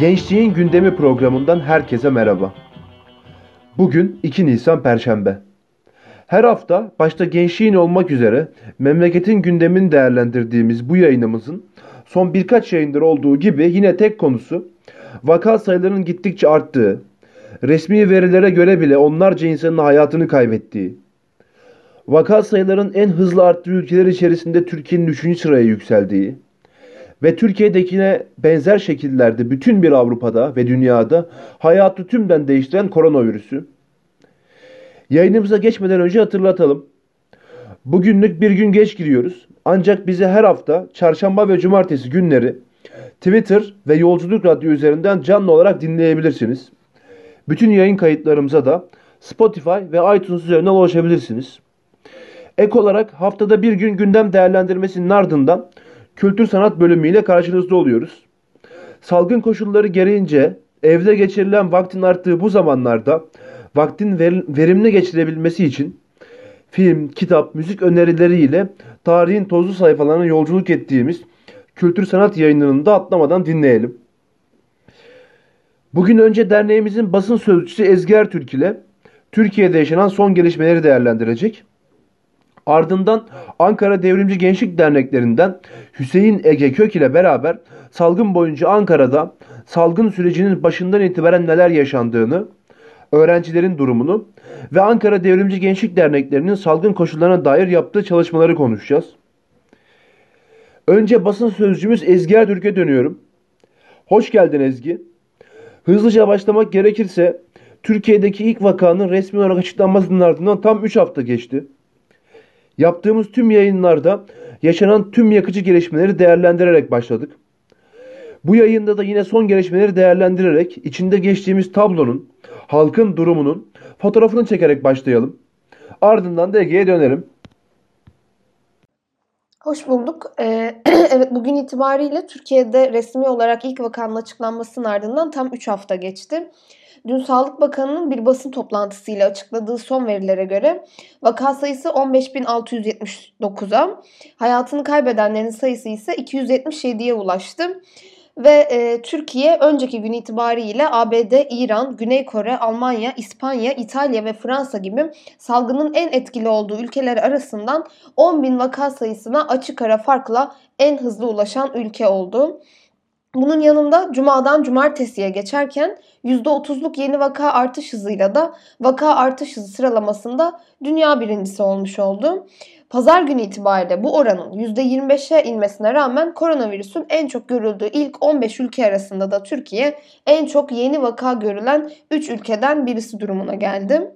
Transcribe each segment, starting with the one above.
Gençliğin Gündemi programından herkese merhaba. Bugün 2 Nisan Perşembe. Her hafta başta gençliğin olmak üzere memleketin gündemini değerlendirdiğimiz bu yayınımızın son birkaç yayındır olduğu gibi yine tek konusu vaka sayılarının gittikçe arttığı, resmi verilere göre bile onlarca insanın hayatını kaybettiği, vaka sayılarının en hızlı arttığı ülkeler içerisinde Türkiye'nin 3. sıraya yükseldiği, ve Türkiye'dekine benzer şekillerde bütün bir Avrupa'da ve dünyada hayatı tümden değiştiren koronavirüsü. Yayınımıza geçmeden önce hatırlatalım. Bugünlük bir gün geç giriyoruz. Ancak bizi her hafta çarşamba ve cumartesi günleri Twitter ve Yolculuk Radyo üzerinden canlı olarak dinleyebilirsiniz. Bütün yayın kayıtlarımıza da Spotify ve iTunes üzerinden ulaşabilirsiniz. Ek olarak haftada bir gün gündem değerlendirmesinin ardından kültür sanat bölümüyle karşınızda oluyoruz. Salgın koşulları gereğince evde geçirilen vaktin arttığı bu zamanlarda vaktin verimli geçirebilmesi için film, kitap, müzik önerileriyle tarihin tozlu sayfalarına yolculuk ettiğimiz kültür sanat yayınlarını da atlamadan dinleyelim. Bugün önce derneğimizin basın sözcüsü Ezgi Ertürk ile Türkiye'de yaşanan son gelişmeleri değerlendirecek. Ardından Ankara Devrimci Gençlik Derneklerinden Hüseyin Ege Kök ile beraber salgın boyunca Ankara'da salgın sürecinin başından itibaren neler yaşandığını, öğrencilerin durumunu ve Ankara Devrimci Gençlik Derneklerinin salgın koşullarına dair yaptığı çalışmaları konuşacağız. Önce basın sözcümüz Ezgi Ertürk'e dönüyorum. Hoş geldin Ezgi. Hızlıca başlamak gerekirse Türkiye'deki ilk vakanın resmi olarak açıklanmasının ardından tam 3 hafta geçti. Yaptığımız tüm yayınlarda yaşanan tüm yakıcı gelişmeleri değerlendirerek başladık. Bu yayında da yine son gelişmeleri değerlendirerek içinde geçtiğimiz tablonun, halkın durumunun fotoğrafını çekerek başlayalım. Ardından da Ege'ye dönelim. Hoş bulduk. Ee, evet bugün itibariyle Türkiye'de resmi olarak ilk vakanın açıklanmasının ardından tam 3 hafta geçti. Dün Sağlık Bakanı'nın bir basın toplantısıyla açıkladığı son verilere göre vaka sayısı 15.679'a, hayatını kaybedenlerin sayısı ise 277'ye ulaştı. Ve e, Türkiye önceki gün itibariyle ABD, İran, Güney Kore, Almanya, İspanya, İtalya ve Fransa gibi salgının en etkili olduğu ülkeler arasından 10 bin vaka sayısına açık ara farkla en hızlı ulaşan ülke oldu. Bunun yanında cumadan cumartesiye geçerken %30'luk yeni vaka artış hızıyla da vaka artış hızı sıralamasında dünya birincisi olmuş oldu. Pazar günü itibariyle bu oranın %25'e inmesine rağmen koronavirüsün en çok görüldüğü ilk 15 ülke arasında da Türkiye en çok yeni vaka görülen 3 ülkeden birisi durumuna geldi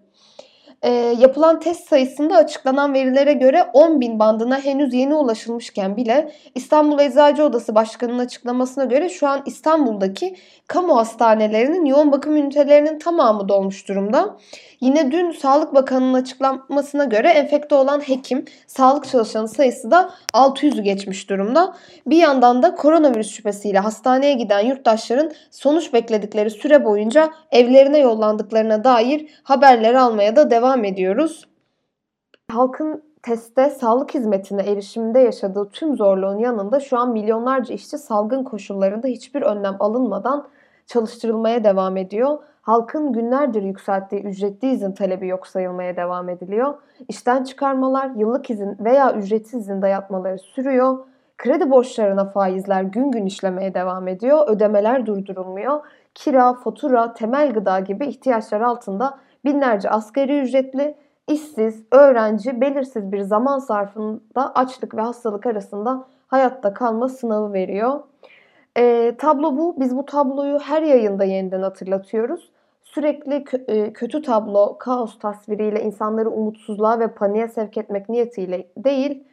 e, yapılan test sayısında açıklanan verilere göre 10 bin bandına henüz yeni ulaşılmışken bile İstanbul Eczacı Odası Başkanı'nın açıklamasına göre şu an İstanbul'daki kamu hastanelerinin yoğun bakım ünitelerinin tamamı dolmuş durumda. Yine dün Sağlık Bakanı'nın açıklamasına göre enfekte olan hekim, sağlık çalışanı sayısı da 600'ü geçmiş durumda. Bir yandan da koronavirüs şüphesiyle hastaneye giden yurttaşların sonuç bekledikleri süre boyunca evlerine yollandıklarına dair haberleri almaya da devam ediyoruz. Halkın testte sağlık hizmetine erişiminde yaşadığı tüm zorluğun yanında şu an milyonlarca işçi salgın koşullarında hiçbir önlem alınmadan çalıştırılmaya devam ediyor. Halkın günlerdir yükselttiği ücretli izin talebi yok sayılmaya devam ediliyor. İşten çıkarmalar, yıllık izin veya ücretsiz izin dayatmaları sürüyor. Kredi borçlarına faizler gün gün işlemeye devam ediyor. Ödemeler durdurulmuyor. Kira, fatura, temel gıda gibi ihtiyaçlar altında binlerce asgari ücretli, işsiz, öğrenci belirsiz bir zaman zarfında açlık ve hastalık arasında hayatta kalma sınavı veriyor. E, tablo bu. Biz bu tabloyu her yayında yeniden hatırlatıyoruz. Sürekli kö- e, kötü tablo, kaos tasviriyle insanları umutsuzluğa ve paniğe sevk etmek niyetiyle değil,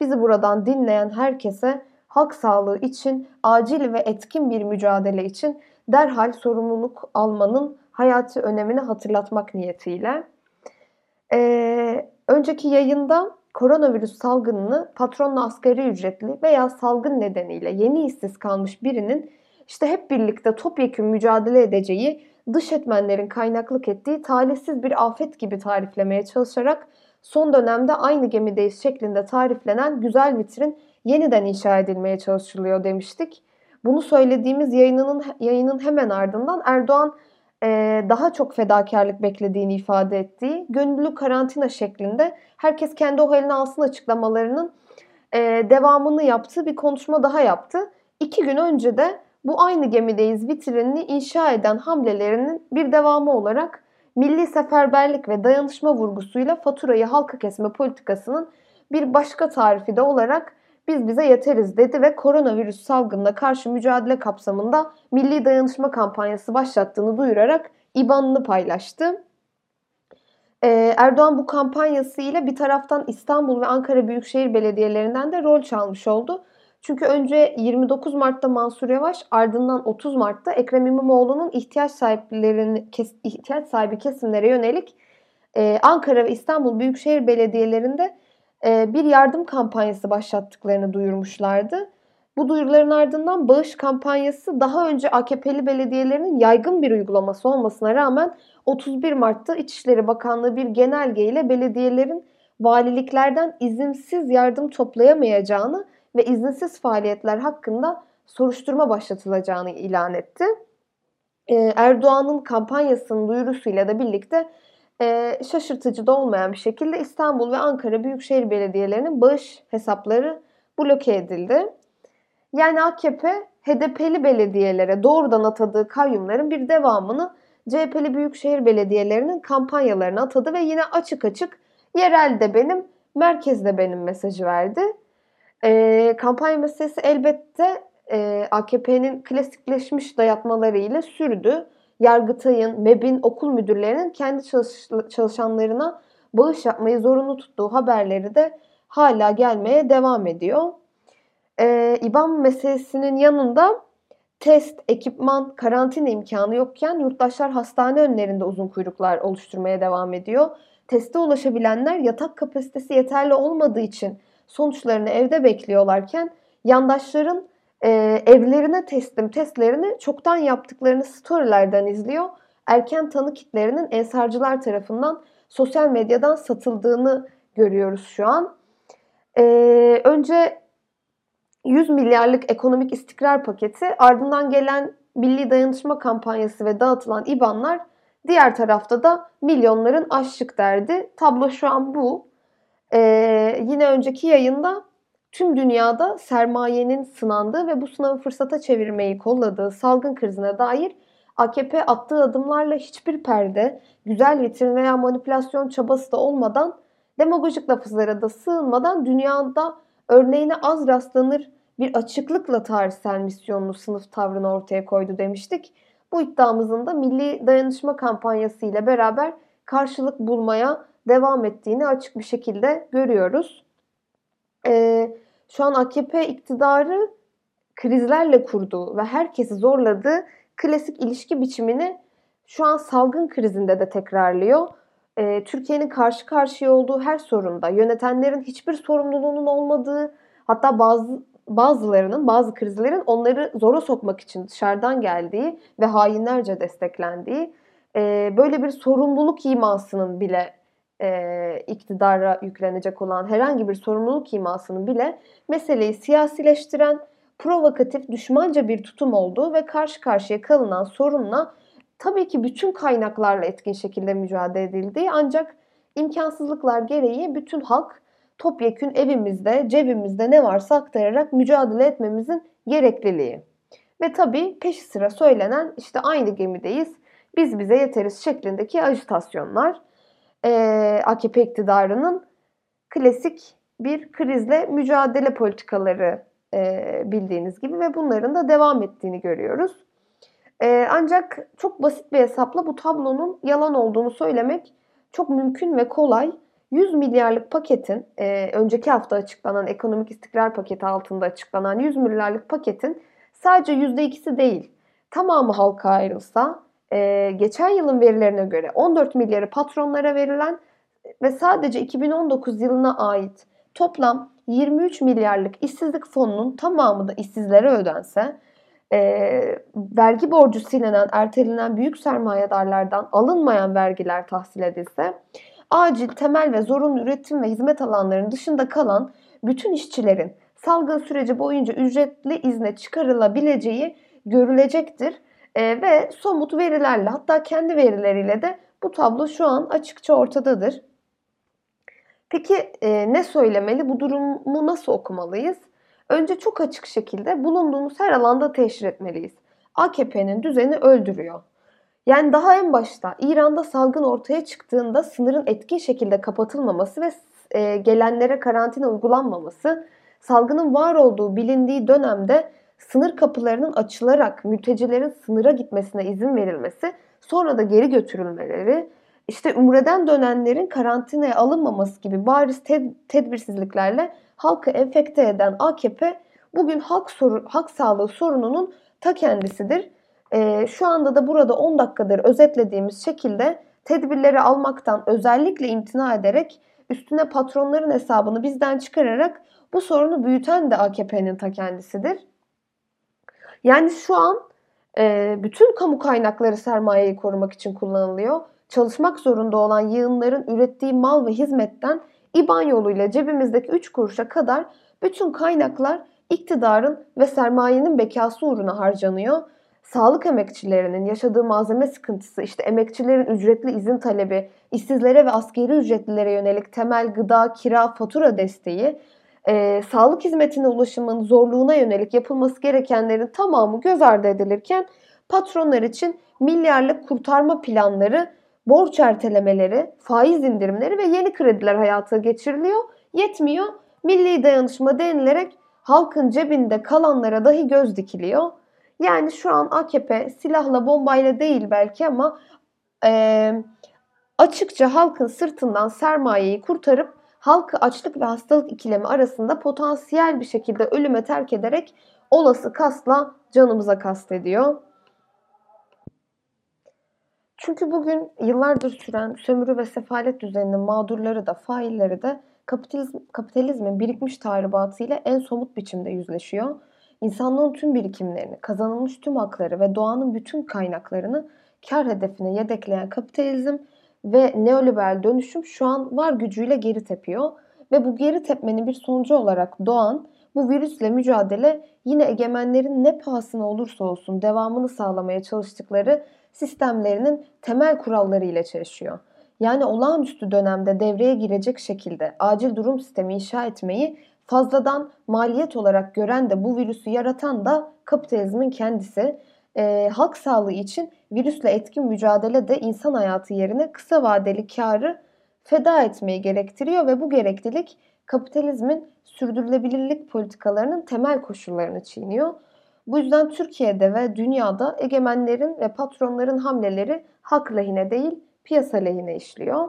bizi buradan dinleyen herkese halk sağlığı için acil ve etkin bir mücadele için derhal sorumluluk almanın hayati önemini hatırlatmak niyetiyle. Ee, önceki yayında koronavirüs salgınını patronla asgari ücretli veya salgın nedeniyle yeni işsiz kalmış birinin işte hep birlikte topyekun mücadele edeceği dış etmenlerin kaynaklık ettiği talihsiz bir afet gibi tariflemeye çalışarak son dönemde aynı gemideyiz şeklinde tariflenen güzel vitrin yeniden inşa edilmeye çalışılıyor demiştik. bunu söylediğimiz yayınının yayının hemen ardından Erdoğan daha çok fedakarlık beklediğini ifade ettiği, gönüllü karantina şeklinde herkes kendi o halini alsın açıklamalarının devamını yaptığı bir konuşma daha yaptı. İki gün önce de bu aynı gemideyiz vitrinini inşa eden hamlelerinin bir devamı olarak milli seferberlik ve dayanışma vurgusuyla faturayı halka kesme politikasının bir başka tarifi de olarak biz bize yeteriz dedi ve koronavirüs salgınına karşı mücadele kapsamında milli dayanışma kampanyası başlattığını duyurarak IBAN'ını paylaştı. Ee, Erdoğan bu kampanyası ile bir taraftan İstanbul ve Ankara Büyükşehir Belediyelerinden de rol çalmış oldu. Çünkü önce 29 Mart'ta Mansur Yavaş ardından 30 Mart'ta Ekrem İmamoğlu'nun ihtiyaç sahiplerini ihtiyaç sahibi kesimlere yönelik e, Ankara ve İstanbul Büyükşehir Belediyelerinde bir yardım kampanyası başlattıklarını duyurmuşlardı. Bu duyuruların ardından bağış kampanyası daha önce AKP'li belediyelerinin yaygın bir uygulaması olmasına rağmen 31 Mart'ta İçişleri Bakanlığı bir genelgeyle belediyelerin valiliklerden izinsiz yardım toplayamayacağını ve izinsiz faaliyetler hakkında soruşturma başlatılacağını ilan etti. Ee, Erdoğan'ın kampanyasının duyurusuyla da birlikte e, şaşırtıcı da olmayan bir şekilde İstanbul ve Ankara Büyükşehir Belediyelerinin bağış hesapları bloke edildi. Yani AKP HDP'li belediyelere doğrudan atadığı kayyumların bir devamını CHP'li büyükşehir belediyelerinin kampanyalarına atadı ve yine açık açık yerelde benim, merkezde benim mesajı verdi. E, kampanya meselesi elbette e, AKP'nin klasikleşmiş dayatmalarıyla sürdü. Yargıtay'ın, MEB'in, okul müdürlerinin kendi çalış, çalışanlarına bağış yapmayı zorunlu tuttuğu haberleri de hala gelmeye devam ediyor. E, İBAN meselesinin yanında test, ekipman, karantina imkanı yokken yurttaşlar hastane önlerinde uzun kuyruklar oluşturmaya devam ediyor. Teste ulaşabilenler yatak kapasitesi yeterli olmadığı için sonuçlarını evde bekliyorlarken yandaşların e, evlerine teslim testlerini çoktan yaptıklarını storylerden izliyor. Erken tanı kitlerinin ensarcılar tarafından sosyal medyadan satıldığını görüyoruz şu an. E, önce 100 milyarlık ekonomik istikrar paketi ardından gelen milli dayanışma kampanyası ve dağıtılan IBAN'lar diğer tarafta da milyonların açlık derdi. Tablo şu an bu. Ee, yine önceki yayında tüm dünyada sermayenin sınandığı ve bu sınavı fırsata çevirmeyi kolladığı salgın krizine dair AKP attığı adımlarla hiçbir perde, güzel vitrin veya manipülasyon çabası da olmadan, demagojik lafızlara da sığınmadan dünyada örneğine az rastlanır bir açıklıkla tarihsel misyonlu sınıf tavrını ortaya koydu demiştik. Bu iddiamızın da milli dayanışma kampanyası ile beraber karşılık bulmaya devam ettiğini açık bir şekilde görüyoruz. Ee, şu an AKP iktidarı krizlerle kurduğu ve herkesi zorladığı klasik ilişki biçimini şu an salgın krizinde de tekrarlıyor. Ee, Türkiye'nin karşı karşıya olduğu her sorunda yönetenlerin hiçbir sorumluluğunun olmadığı hatta bazı bazılarının, bazı krizlerin onları zora sokmak için dışarıdan geldiği ve hainlerce desteklendiği e, böyle bir sorumluluk imasının bile e, iktidara yüklenecek olan herhangi bir sorumluluk imasının bile meseleyi siyasileştiren, provokatif, düşmanca bir tutum olduğu ve karşı karşıya kalınan sorunla tabii ki bütün kaynaklarla etkin şekilde mücadele edildiği ancak imkansızlıklar gereği bütün halk topyekün evimizde, cebimizde ne varsa aktararak mücadele etmemizin gerekliliği. Ve tabii peşi sıra söylenen işte aynı gemideyiz, biz bize yeteriz şeklindeki ajitasyonlar e, AKP iktidarının klasik bir krizle mücadele politikaları e, bildiğiniz gibi ve bunların da devam ettiğini görüyoruz. E, ancak çok basit bir hesapla bu tablonun yalan olduğunu söylemek çok mümkün ve kolay. 100 milyarlık paketin e, önceki hafta açıklanan ekonomik istikrar paketi altında açıklanan 100 milyarlık paketin sadece %2'si değil tamamı halka ayrılsa e, geçen yılın verilerine göre 14 milyarı patronlara verilen ve sadece 2019 yılına ait toplam 23 milyarlık işsizlik fonunun tamamı da işsizlere ödense e, vergi borcu silinen, ertelenen büyük sermayedarlardan alınmayan vergiler tahsil edilse acil, temel ve zorunlu üretim ve hizmet alanlarının dışında kalan bütün işçilerin salgın süreci boyunca ücretli izne çıkarılabileceği görülecektir. E, ve somut verilerle hatta kendi verileriyle de bu tablo şu an açıkça ortadadır. Peki e, ne söylemeli? Bu durumu nasıl okumalıyız? Önce çok açık şekilde bulunduğumuz her alanda teşhir etmeliyiz. AKP'nin düzeni öldürüyor. Yani daha en başta İran'da salgın ortaya çıktığında sınırın etkin şekilde kapatılmaması ve e, gelenlere karantina uygulanmaması, salgının var olduğu bilindiği dönemde sınır kapılarının açılarak mültecilerin sınıra gitmesine izin verilmesi, sonra da geri götürülmeleri, işte Umre'den dönenlerin karantinaya alınmaması gibi bariz ted- tedbirsizliklerle halkı enfekte eden AKP bugün halk soru, halk sağlığı sorununun ta kendisidir. E, şu anda da burada 10 dakikadır özetlediğimiz şekilde tedbirleri almaktan özellikle imtina ederek üstüne patronların hesabını bizden çıkararak bu sorunu büyüten de AKP'nin ta kendisidir. Yani şu an e, bütün kamu kaynakları sermayeyi korumak için kullanılıyor. Çalışmak zorunda olan yığınların ürettiği mal ve hizmetten İBAN yoluyla cebimizdeki 3 kuruşa kadar bütün kaynaklar iktidarın ve sermayenin bekası uğruna harcanıyor. Sağlık emekçilerinin yaşadığı malzeme sıkıntısı, işte emekçilerin ücretli izin talebi, işsizlere ve askeri ücretlilere yönelik temel gıda, kira, fatura desteği, e, sağlık hizmetine ulaşımın zorluğuna yönelik yapılması gerekenlerin tamamı göz ardı edilirken patronlar için milyarlık kurtarma planları, borç ertelemeleri, faiz indirimleri ve yeni krediler hayata geçiriliyor. Yetmiyor. Milli dayanışma denilerek halkın cebinde kalanlara dahi göz dikiliyor. Yani şu an AKP silahla bombayla değil belki ama e, açıkça halkın sırtından sermayeyi kurtarıp halkı açlık ve hastalık ikilemi arasında potansiyel bir şekilde ölüme terk ederek olası kasla canımıza kastediyor. Çünkü bugün yıllardır süren sömürü ve sefalet düzeninin mağdurları da failleri de kapitalizm, kapitalizmin birikmiş tahribatıyla en somut biçimde yüzleşiyor. İnsanlığın tüm birikimlerini, kazanılmış tüm hakları ve doğanın bütün kaynaklarını kar hedefine yedekleyen kapitalizm ve neoliberal dönüşüm şu an var gücüyle geri tepiyor. Ve bu geri tepmenin bir sonucu olarak doğan bu virüsle mücadele yine egemenlerin ne pahasına olursa olsun devamını sağlamaya çalıştıkları sistemlerinin temel kuralları ile çelişiyor. Yani olağanüstü dönemde devreye girecek şekilde acil durum sistemi inşa etmeyi fazladan maliyet olarak gören de bu virüsü yaratan da kapitalizmin kendisi. E, halk sağlığı için virüsle etkin mücadele de insan hayatı yerine kısa vadeli karı feda etmeyi gerektiriyor ve bu gereklilik kapitalizmin sürdürülebilirlik politikalarının temel koşullarını çiğniyor. Bu yüzden Türkiye'de ve dünyada egemenlerin ve patronların hamleleri hak lehine değil piyasa lehine işliyor.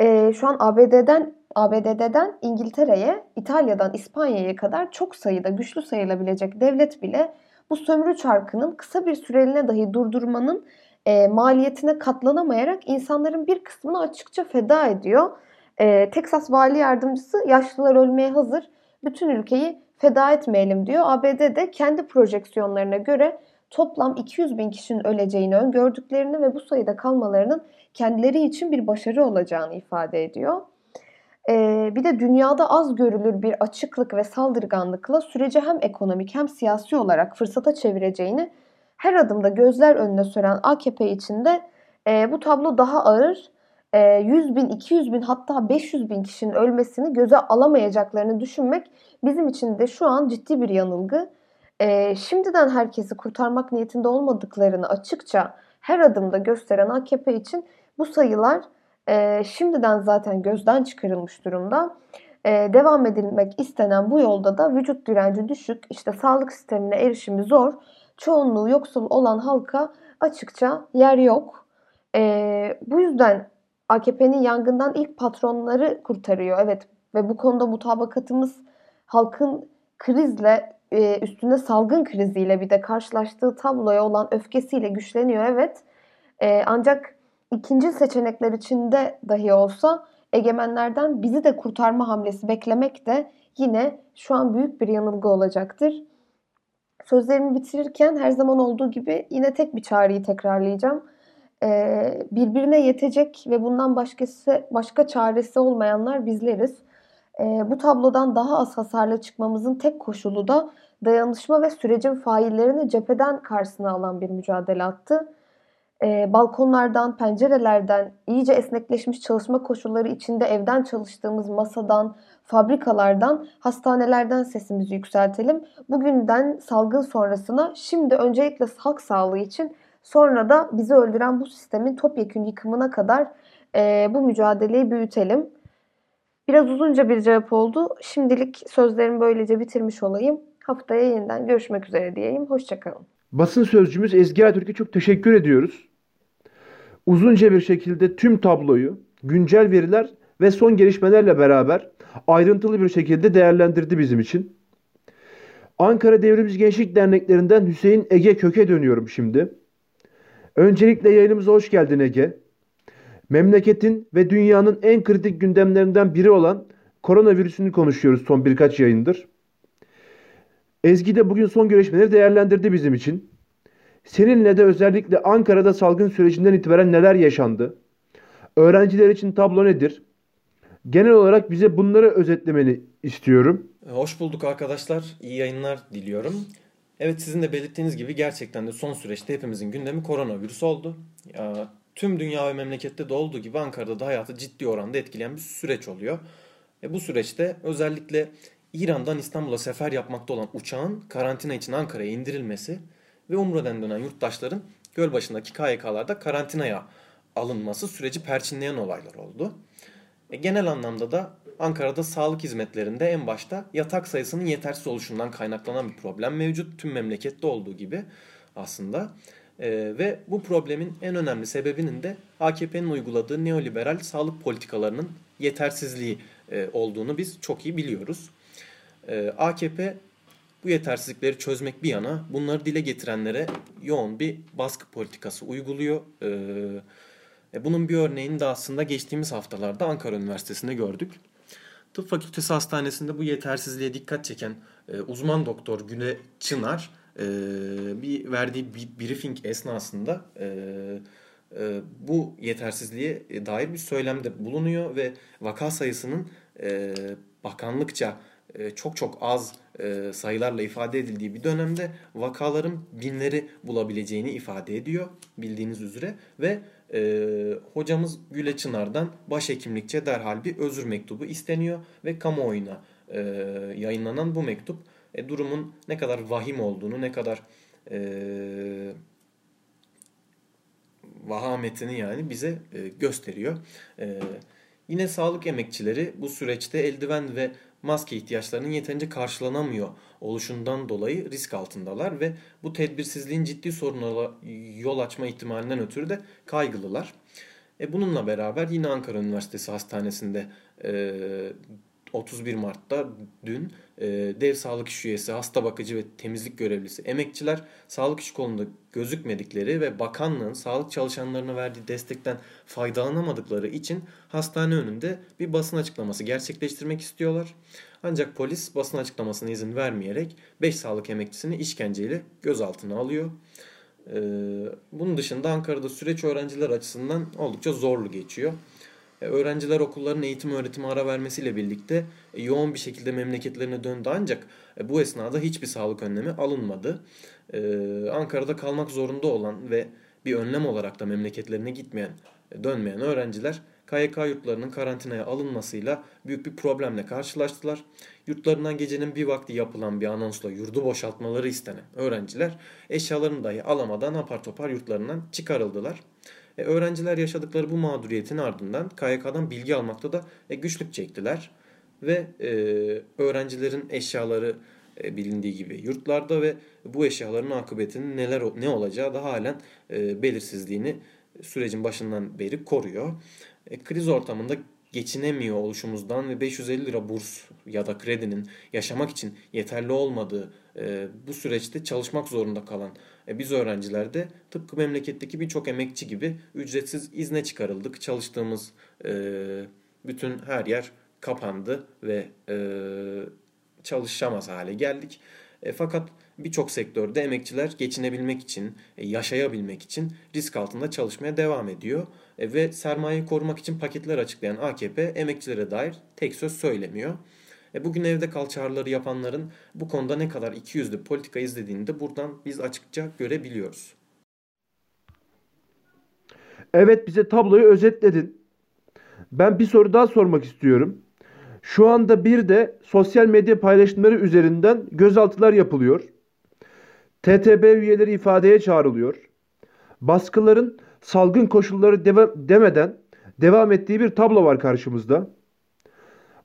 Ee, şu an ABD'den ABD'den İngiltere'ye, İtalya'dan İspanya'ya kadar çok sayıda güçlü sayılabilecek devlet bile bu sömürü çarkının kısa bir süreliğine dahi durdurmanın e, maliyetine katlanamayarak insanların bir kısmını açıkça feda ediyor. E, Texas Vali Yardımcısı yaşlılar ölmeye hazır, bütün ülkeyi feda etmeyelim diyor. ABD de kendi projeksiyonlarına göre toplam 200 bin kişinin öleceğini öngördüklerini ve bu sayıda kalmalarının kendileri için bir başarı olacağını ifade ediyor. Ee, bir de dünyada az görülür bir açıklık ve saldırganlıkla süreci hem ekonomik hem siyasi olarak fırsata çevireceğini her adımda gözler önüne süren AKP için de e, bu tablo daha ağır. E, 100 bin, 200 bin hatta 500 bin kişinin ölmesini göze alamayacaklarını düşünmek bizim için de şu an ciddi bir yanılgı. E, şimdiden herkesi kurtarmak niyetinde olmadıklarını açıkça her adımda gösteren AKP için bu sayılar e, şimdiden zaten gözden çıkarılmış durumda. E, devam edilmek istenen bu yolda da vücut direnci düşük, işte sağlık sistemine erişimi zor, çoğunluğu yoksul olan halka açıkça yer yok. E, bu yüzden AKP'nin yangından ilk patronları kurtarıyor. Evet ve bu konuda mutabakatımız halkın krizle e, üstünde salgın kriziyle bir de karşılaştığı tabloya olan öfkesiyle güçleniyor evet. Ancak ikinci seçenekler içinde dahi olsa egemenlerden bizi de kurtarma hamlesi beklemek de yine şu an büyük bir yanılgı olacaktır. Sözlerimi bitirirken her zaman olduğu gibi yine tek bir çağrıyı tekrarlayacağım. Ee, birbirine yetecek ve bundan başkası başka çaresi olmayanlar bizleriz. E, bu tablodan daha az hasarla çıkmamızın tek koşulu da dayanışma ve sürecin faillerini cepheden karşısına alan bir mücadele attı. E, balkonlardan, pencerelerden, iyice esnekleşmiş çalışma koşulları içinde evden çalıştığımız masadan, fabrikalardan, hastanelerden sesimizi yükseltelim. Bugünden salgın sonrasına şimdi öncelikle halk sağlığı için sonra da bizi öldüren bu sistemin topyekün yıkımına kadar e, bu mücadeleyi büyütelim. Biraz uzunca bir cevap oldu. Şimdilik sözlerimi böylece bitirmiş olayım. Haftaya yeniden görüşmek üzere diyeyim. Hoşçakalın. Basın sözcümüz Ezgi Ertürk'e çok teşekkür ediyoruz. Uzunca bir şekilde tüm tabloyu, güncel veriler ve son gelişmelerle beraber ayrıntılı bir şekilde değerlendirdi bizim için. Ankara Devrimiz Gençlik Derneklerinden Hüseyin Ege Kök'e dönüyorum şimdi. Öncelikle yayınımıza hoş geldin Ege. Memleketin ve dünyanın en kritik gündemlerinden biri olan koronavirüsünü konuşuyoruz son birkaç yayındır. Ezgi de bugün son görüşmeleri değerlendirdi bizim için. Seninle de özellikle Ankara'da salgın sürecinden itibaren neler yaşandı? Öğrenciler için tablo nedir? Genel olarak bize bunları özetlemeni istiyorum. Hoş bulduk arkadaşlar. İyi yayınlar diliyorum. Evet sizin de belirttiğiniz gibi gerçekten de son süreçte hepimizin gündemi koronavirüs oldu. Ya, tüm dünya ve memlekette de olduğu gibi Ankara'da da hayatı ciddi oranda etkileyen bir süreç oluyor. E, bu süreçte özellikle İran'dan İstanbul'a sefer yapmakta olan uçağın karantina için Ankara'ya indirilmesi ve Umre'den dönen yurttaşların Gölbaşı'ndaki KYK'larda karantinaya alınması süreci perçinleyen olaylar oldu. E, genel anlamda da Ankara'da sağlık hizmetlerinde en başta yatak sayısının yetersiz oluşundan kaynaklanan bir problem mevcut. Tüm memlekette olduğu gibi aslında. E, ve bu problemin en önemli sebebinin de AKP'nin uyguladığı neoliberal sağlık politikalarının yetersizliği e, olduğunu biz çok iyi biliyoruz. E, AKP bu yetersizlikleri çözmek bir yana bunları dile getirenlere yoğun bir baskı politikası uyguluyor. E, bunun bir örneğini de aslında geçtiğimiz haftalarda Ankara Üniversitesi'nde gördük. Tıp Fakültesi Hastanesi'nde bu yetersizliğe dikkat çeken e, uzman doktor Güne Çınar e, bir verdiği bir briefing esnasında e, e, bu yetersizliğe dair bir söylemde bulunuyor ve vaka sayısının e, bakanlıkça çok çok az e, sayılarla ifade edildiği bir dönemde vakaların binleri bulabileceğini ifade ediyor bildiğiniz üzere ve e, hocamız Güle Çınar'dan başhekimlikçe derhal bir özür mektubu isteniyor ve kamuoyuna e, yayınlanan bu mektup e, durumun ne kadar vahim olduğunu, ne kadar e, vahametini yani bize e, gösteriyor. E, yine sağlık emekçileri bu süreçte eldiven ve maske ihtiyaçlarının yeterince karşılanamıyor oluşundan dolayı risk altındalar ve bu tedbirsizliğin ciddi sorunlara yol açma ihtimalinden ötürü de kaygılılar. E bununla beraber yine Ankara Üniversitesi Hastanesi'nde e, 31 Mart'ta dün e, dev sağlık iş üyesi, hasta bakıcı ve temizlik görevlisi emekçiler sağlık iş kolunda gözükmedikleri ve bakanlığın sağlık çalışanlarına verdiği destekten faydalanamadıkları için hastane önünde bir basın açıklaması gerçekleştirmek istiyorlar. Ancak polis basın açıklamasına izin vermeyerek 5 sağlık emekçisini işkenceyle gözaltına alıyor. Ee, bunun dışında Ankara'da süreç öğrenciler açısından oldukça zorlu geçiyor. E, öğrenciler okulların eğitim öğretimi ara vermesiyle birlikte e, yoğun bir şekilde memleketlerine döndü ancak e, bu esnada hiçbir sağlık önlemi alınmadı. Ankara'da kalmak zorunda olan ve bir önlem olarak da memleketlerine gitmeyen, dönmeyen öğrenciler KYK yurtlarının karantinaya alınmasıyla büyük bir problemle karşılaştılar. Yurtlarından gecenin bir vakti yapılan bir anonsla yurdu boşaltmaları istenen öğrenciler eşyalarını dahi alamadan apar topar yurtlarından çıkarıldılar. E, öğrenciler yaşadıkları bu mağduriyetin ardından KYK'dan bilgi almakta da e, güçlük çektiler. Ve e, öğrencilerin eşyaları e, bilindiği gibi yurtlarda ve bu eşyaların akıbetinin neler ne olacağı da halen e, belirsizliğini sürecin başından beri koruyor. E, kriz ortamında geçinemiyor oluşumuzdan ve 550 lira burs ya da kredinin yaşamak için yeterli olmadığı e, bu süreçte çalışmak zorunda kalan biz öğrenciler de tıpkı memleketteki birçok emekçi gibi ücretsiz izne çıkarıldık. Çalıştığımız e, bütün her yer kapandı ve e, çalışamaz hale geldik. E, fakat birçok sektörde emekçiler geçinebilmek için, e, yaşayabilmek için risk altında çalışmaya devam ediyor. E, ve sermayeyi korumak için paketler açıklayan AKP emekçilere dair tek söz söylemiyor. E, bugün evde kal çağrıları yapanların bu konuda ne kadar ikiyüzlü politika izlediğini de buradan biz açıkça görebiliyoruz. Evet bize tabloyu özetledin. Ben bir soru daha sormak istiyorum. Şu anda bir de sosyal medya paylaşımları üzerinden gözaltılar yapılıyor. TTB üyeleri ifadeye çağrılıyor. Baskıların salgın koşulları deva- demeden devam ettiği bir tablo var karşımızda.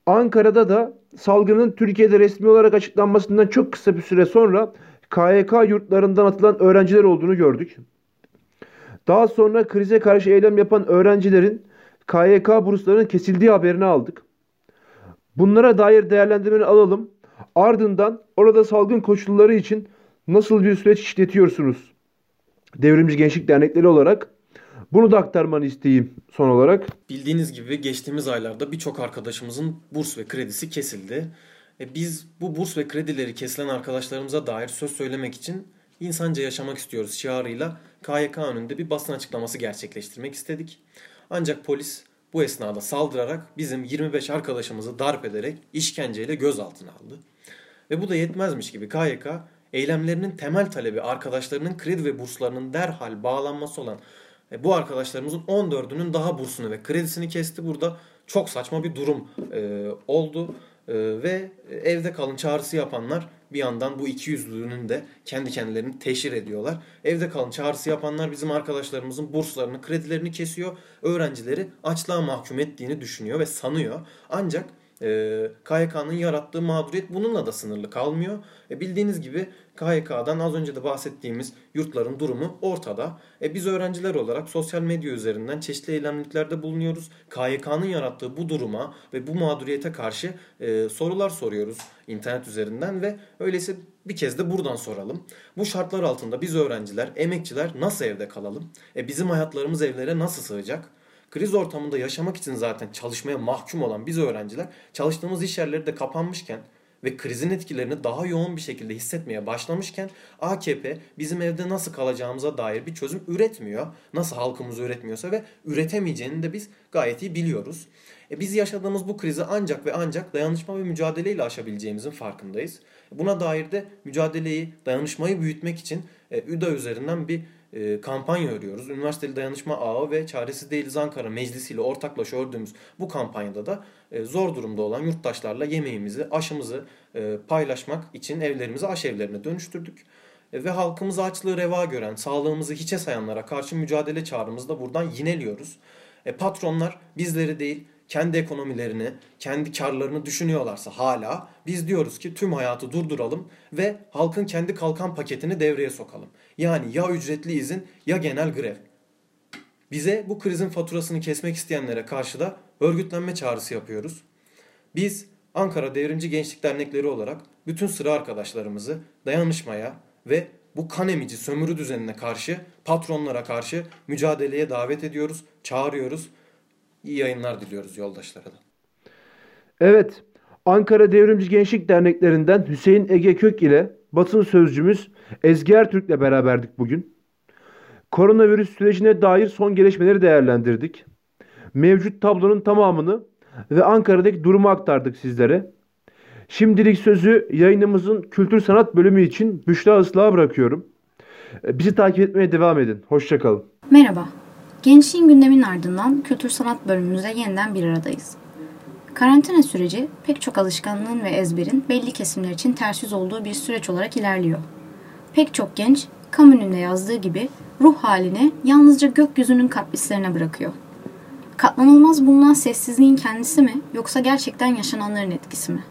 Ankara'da da salgının Türkiye'de resmi olarak açıklanmasından çok kısa bir süre sonra KYK yurtlarından atılan öğrenciler olduğunu gördük. Daha sonra krize karşı eylem yapan öğrencilerin KYK burslarının kesildiği haberini aldık. Bunlara dair değerlendirmeni alalım. Ardından orada salgın koşulları için nasıl bir süreç işletiyorsunuz? Devrimci Gençlik Dernekleri olarak bunu da aktarmanı isteyeyim son olarak. Bildiğiniz gibi geçtiğimiz aylarda birçok arkadaşımızın burs ve kredisi kesildi. E biz bu burs ve kredileri kesilen arkadaşlarımıza dair söz söylemek için insanca yaşamak istiyoruz şiarıyla KYK önünde bir basın açıklaması gerçekleştirmek istedik. Ancak polis bu esnada saldırarak bizim 25 arkadaşımızı darp ederek işkenceyle gözaltına aldı. Ve bu da yetmezmiş gibi KYK eylemlerinin temel talebi arkadaşlarının kredi ve burslarının derhal bağlanması olan bu arkadaşlarımızın 14'ünün daha bursunu ve kredisini kesti. Burada çok saçma bir durum e, oldu e, ve evde kalın çağrısı yapanlar bir yandan bu iki yüzlülüğünün de kendi kendilerini teşhir ediyorlar. Evde kalın çağrısı yapanlar bizim arkadaşlarımızın burslarını, kredilerini kesiyor. Öğrencileri açlığa mahkum ettiğini düşünüyor ve sanıyor. Ancak e, KYK'nın yarattığı mağduriyet bununla da sınırlı kalmıyor. E, bildiğiniz gibi KYK'dan az önce de bahsettiğimiz yurtların durumu ortada. E, biz öğrenciler olarak sosyal medya üzerinden çeşitli eylemliklerde bulunuyoruz. KYK'nın yarattığı bu duruma ve bu mağduriyete karşı e, sorular soruyoruz internet üzerinden ve öyleyse bir kez de buradan soralım. Bu şartlar altında biz öğrenciler, emekçiler nasıl evde kalalım? E, bizim hayatlarımız evlere nasıl sığacak? Kriz ortamında yaşamak için zaten çalışmaya mahkum olan biz öğrenciler çalıştığımız iş yerleri de kapanmışken ve krizin etkilerini daha yoğun bir şekilde hissetmeye başlamışken AKP bizim evde nasıl kalacağımıza dair bir çözüm üretmiyor. Nasıl halkımız üretmiyorsa ve üretemeyeceğini de biz gayet iyi biliyoruz. E biz yaşadığımız bu krizi ancak ve ancak dayanışma ve mücadeleyle aşabileceğimizin farkındayız. Buna dair de mücadeleyi, dayanışmayı büyütmek için e, ÜDA üzerinden bir e, kampanya örüyoruz. Üniversiteli Dayanışma Ağı ve Çaresiz Değiliz Ankara Meclisi ile ortaklaşa ördüğümüz bu kampanyada da e, zor durumda olan yurttaşlarla yemeğimizi, aşımızı e, paylaşmak için evlerimizi aş evlerine dönüştürdük. Ve halkımızı açlığı reva gören, sağlığımızı hiçe sayanlara karşı mücadele çağrımızı da buradan yineliyoruz. Patronlar bizleri değil, kendi ekonomilerini, kendi karlarını düşünüyorlarsa hala biz diyoruz ki tüm hayatı durduralım ve halkın kendi kalkan paketini devreye sokalım. Yani ya ücretli izin ya genel grev. Bize bu krizin faturasını kesmek isteyenlere karşı da örgütlenme çağrısı yapıyoruz. Biz Ankara Devrimci Gençlik Dernekleri olarak bütün sıra arkadaşlarımızı dayanışmaya ve bu kan emici sömürü düzenine karşı, patronlara karşı mücadeleye davet ediyoruz, çağırıyoruz İyi yayınlar diliyoruz yoldaşlara da. Evet, Ankara Devrimci Gençlik Derneklerinden Hüseyin Ege Kök ile basın sözcümüz Ezgi Ertürk'le beraberdik bugün. Koronavirüs sürecine dair son gelişmeleri değerlendirdik. Mevcut tablonun tamamını ve Ankara'daki durumu aktardık sizlere. Şimdilik sözü yayınımızın kültür sanat bölümü için Büşra Islah'a bırakıyorum. Bizi takip etmeye devam edin. Hoşçakalın. Merhaba. Gençliğin gündemin ardından kültür sanat bölümümüzde yeniden bir aradayız. Karantina süreci pek çok alışkanlığın ve ezberin belli kesimler için ters yüz olduğu bir süreç olarak ilerliyor. Pek çok genç, Camus'un yazdığı gibi ruh halini yalnızca gökyüzünün kaprislerine bırakıyor. Katlanılmaz bulunan sessizliğin kendisi mi yoksa gerçekten yaşananların etkisi mi?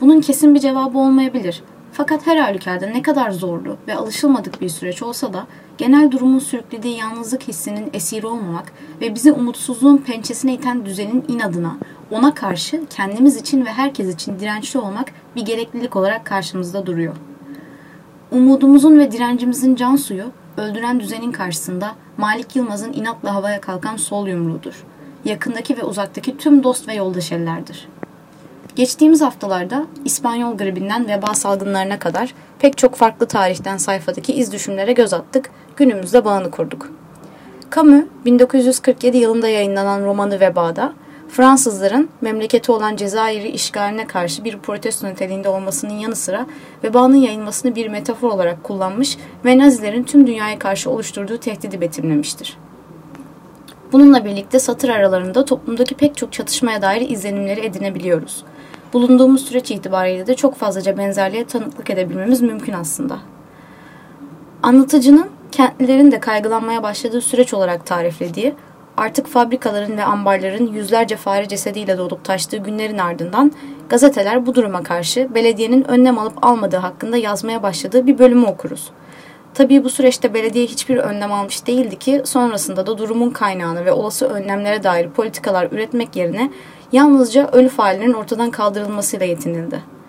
Bunun kesin bir cevabı olmayabilir fakat her halükarda ne kadar zorlu ve alışılmadık bir süreç olsa da genel durumun sürüklediği yalnızlık hissinin esiri olmamak ve bizi umutsuzluğun pençesine iten düzenin inadına, ona karşı kendimiz için ve herkes için dirençli olmak bir gereklilik olarak karşımızda duruyor. Umudumuzun ve direncimizin can suyu, öldüren düzenin karşısında Malik Yılmaz'ın inatla havaya kalkan sol yumruğudur. Yakındaki ve uzaktaki tüm dost ve yoldaş ellerdir. Geçtiğimiz haftalarda İspanyol gribinden veba salgınlarına kadar pek çok farklı tarihten sayfadaki iz düşümlere göz attık, günümüzde bağını kurduk. Camus, 1947 yılında yayınlanan romanı Veba'da, Fransızların memleketi olan Cezayir'i işgaline karşı bir protesto niteliğinde olmasının yanı sıra vebanın yayılmasını bir metafor olarak kullanmış ve Nazilerin tüm dünyaya karşı oluşturduğu tehdidi betimlemiştir. Bununla birlikte satır aralarında toplumdaki pek çok çatışmaya dair izlenimleri edinebiliyoruz. Bulunduğumuz süreç itibariyle de çok fazlaca benzerliğe tanıklık edebilmemiz mümkün aslında. Anlatıcının kentlilerin de kaygılanmaya başladığı süreç olarak tariflediği, artık fabrikaların ve ambarların yüzlerce fare cesediyle dolup taştığı günlerin ardından gazeteler bu duruma karşı belediyenin önlem alıp almadığı hakkında yazmaya başladığı bir bölümü okuruz. Tabii bu süreçte belediye hiçbir önlem almış değildi ki sonrasında da durumun kaynağını ve olası önlemlere dair politikalar üretmek yerine yalnızca ölü faillerin ortadan kaldırılmasıyla yetinildi.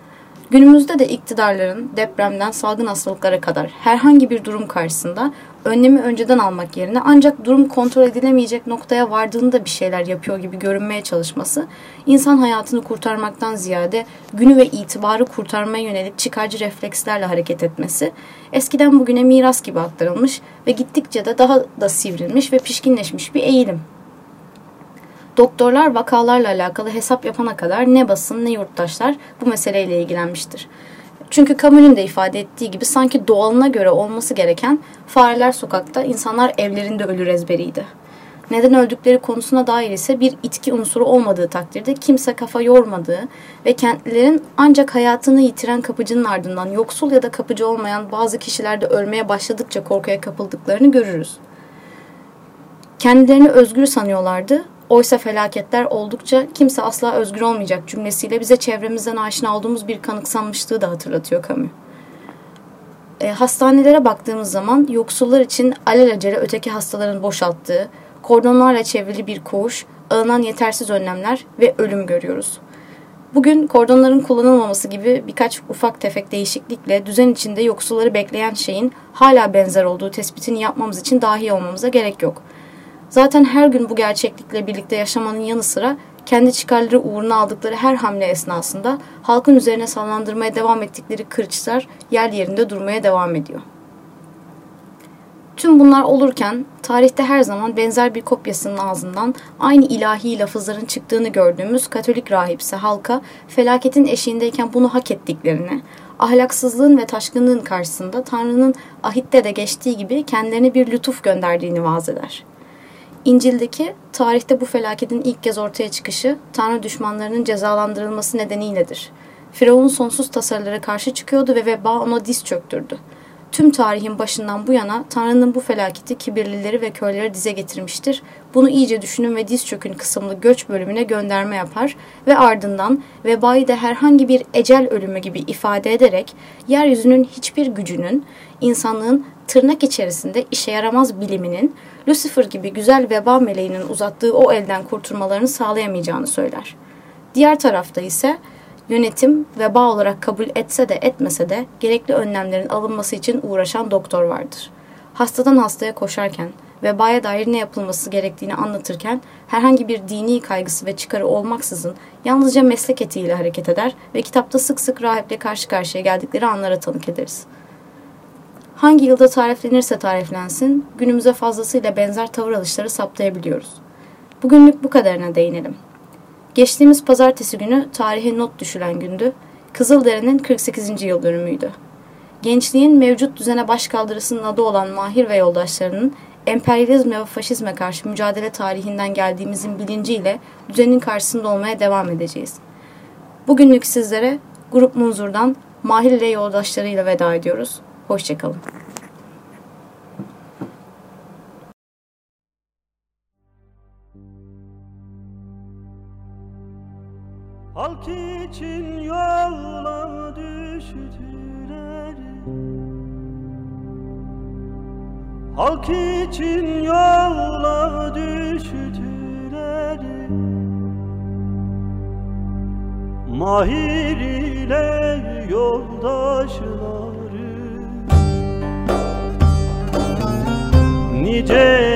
Günümüzde de iktidarların depremden salgın hastalıklara kadar herhangi bir durum karşısında önlemi önceden almak yerine ancak durum kontrol edilemeyecek noktaya vardığında bir şeyler yapıyor gibi görünmeye çalışması, insan hayatını kurtarmaktan ziyade günü ve itibarı kurtarmaya yönelik çıkarcı reflekslerle hareket etmesi, eskiden bugüne miras gibi aktarılmış ve gittikçe de daha da sivrilmiş ve pişkinleşmiş bir eğilim. Doktorlar vakalarla alakalı hesap yapana kadar ne basın ne yurttaşlar bu meseleyle ilgilenmiştir. Çünkü Camus'un de ifade ettiği gibi sanki doğalına göre olması gereken fareler sokakta, insanlar evlerinde ölür ezberiydi. Neden öldükleri konusuna dair ise bir itki unsuru olmadığı takdirde kimse kafa yormadığı ve kentlilerin ancak hayatını yitiren kapıcının ardından yoksul ya da kapıcı olmayan bazı kişilerde ölmeye başladıkça korkuya kapıldıklarını görürüz. Kendilerini özgür sanıyorlardı Oysa felaketler oldukça kimse asla özgür olmayacak cümlesiyle bize çevremizden aşina olduğumuz bir kanıksanmışlığı da hatırlatıyor Camus. E, hastanelere baktığımız zaman yoksullar için alelacele öteki hastaların boşalttığı, kordonlarla çevrili bir koğuş, alınan yetersiz önlemler ve ölüm görüyoruz. Bugün kordonların kullanılmaması gibi birkaç ufak tefek değişiklikle düzen içinde yoksulları bekleyen şeyin hala benzer olduğu tespitini yapmamız için dahi olmamıza gerek yok. Zaten her gün bu gerçeklikle birlikte yaşamanın yanı sıra kendi çıkarları uğruna aldıkları her hamle esnasında halkın üzerine sallandırmaya devam ettikleri kırıçlar yer yerinde durmaya devam ediyor. Tüm bunlar olurken tarihte her zaman benzer bir kopyasının ağzından aynı ilahi lafızların çıktığını gördüğümüz Katolik rahipse halka felaketin eşiğindeyken bunu hak ettiklerini, ahlaksızlığın ve taşkınlığın karşısında Tanrı'nın ahitte de geçtiği gibi kendilerine bir lütuf gönderdiğini vaaz eder. İncil'deki tarihte bu felaketin ilk kez ortaya çıkışı Tanrı düşmanlarının cezalandırılması nedeniyledir. Firavun sonsuz tasarılara karşı çıkıyordu ve veba ona diz çöktürdü. Tüm tarihin başından bu yana Tanrı'nın bu felaketi kibirlileri ve köyleri dize getirmiştir. Bunu iyice düşünün ve diz çökün kısımlı göç bölümüne gönderme yapar ve ardından vebayı da herhangi bir ecel ölümü gibi ifade ederek yeryüzünün hiçbir gücünün insanlığın tırnak içerisinde işe yaramaz biliminin Lucifer gibi güzel veba meleğinin uzattığı o elden kurtulmalarını sağlayamayacağını söyler. Diğer tarafta ise yönetim veba olarak kabul etse de etmese de gerekli önlemlerin alınması için uğraşan doktor vardır. Hastadan hastaya koşarken, vebaya dair ne yapılması gerektiğini anlatırken herhangi bir dini kaygısı ve çıkarı olmaksızın yalnızca meslek etiğiyle hareket eder ve kitapta sık sık rahiple karşı karşıya geldikleri anlara tanık ederiz. Hangi yılda tariflenirse tariflensin, günümüze fazlasıyla benzer tavır alışları saptayabiliyoruz. Bugünlük bu kadarına değinelim. Geçtiğimiz pazartesi günü tarihe not düşülen gündü. Kızıldere'nin 48. yıl dönümüydü. Gençliğin mevcut düzene başkaldırısının adı olan Mahir ve yoldaşlarının emperyalizme ve faşizme karşı mücadele tarihinden geldiğimizin bilinciyle düzenin karşısında olmaya devam edeceğiz. Bugünlük sizlere Grup Munzur'dan Mahir ile yoldaşlarıyla veda ediyoruz. Hoşçakalın. Halk için yola düştüler. Halk için yola düştüler. Mahir ile yoldaşlar নিজে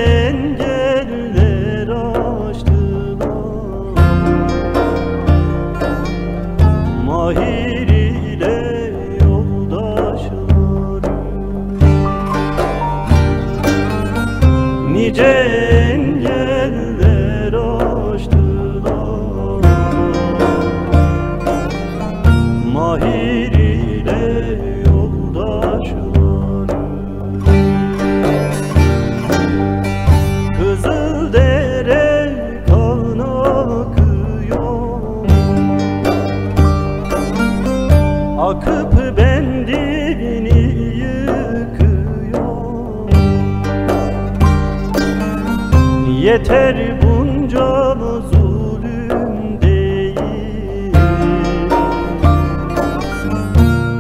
yeter bunca mı zulüm değil.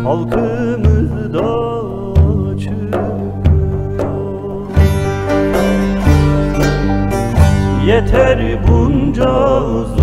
Halkımız da çıkıyor. Yeter bunca zulüm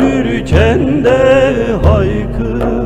ölürken haykır.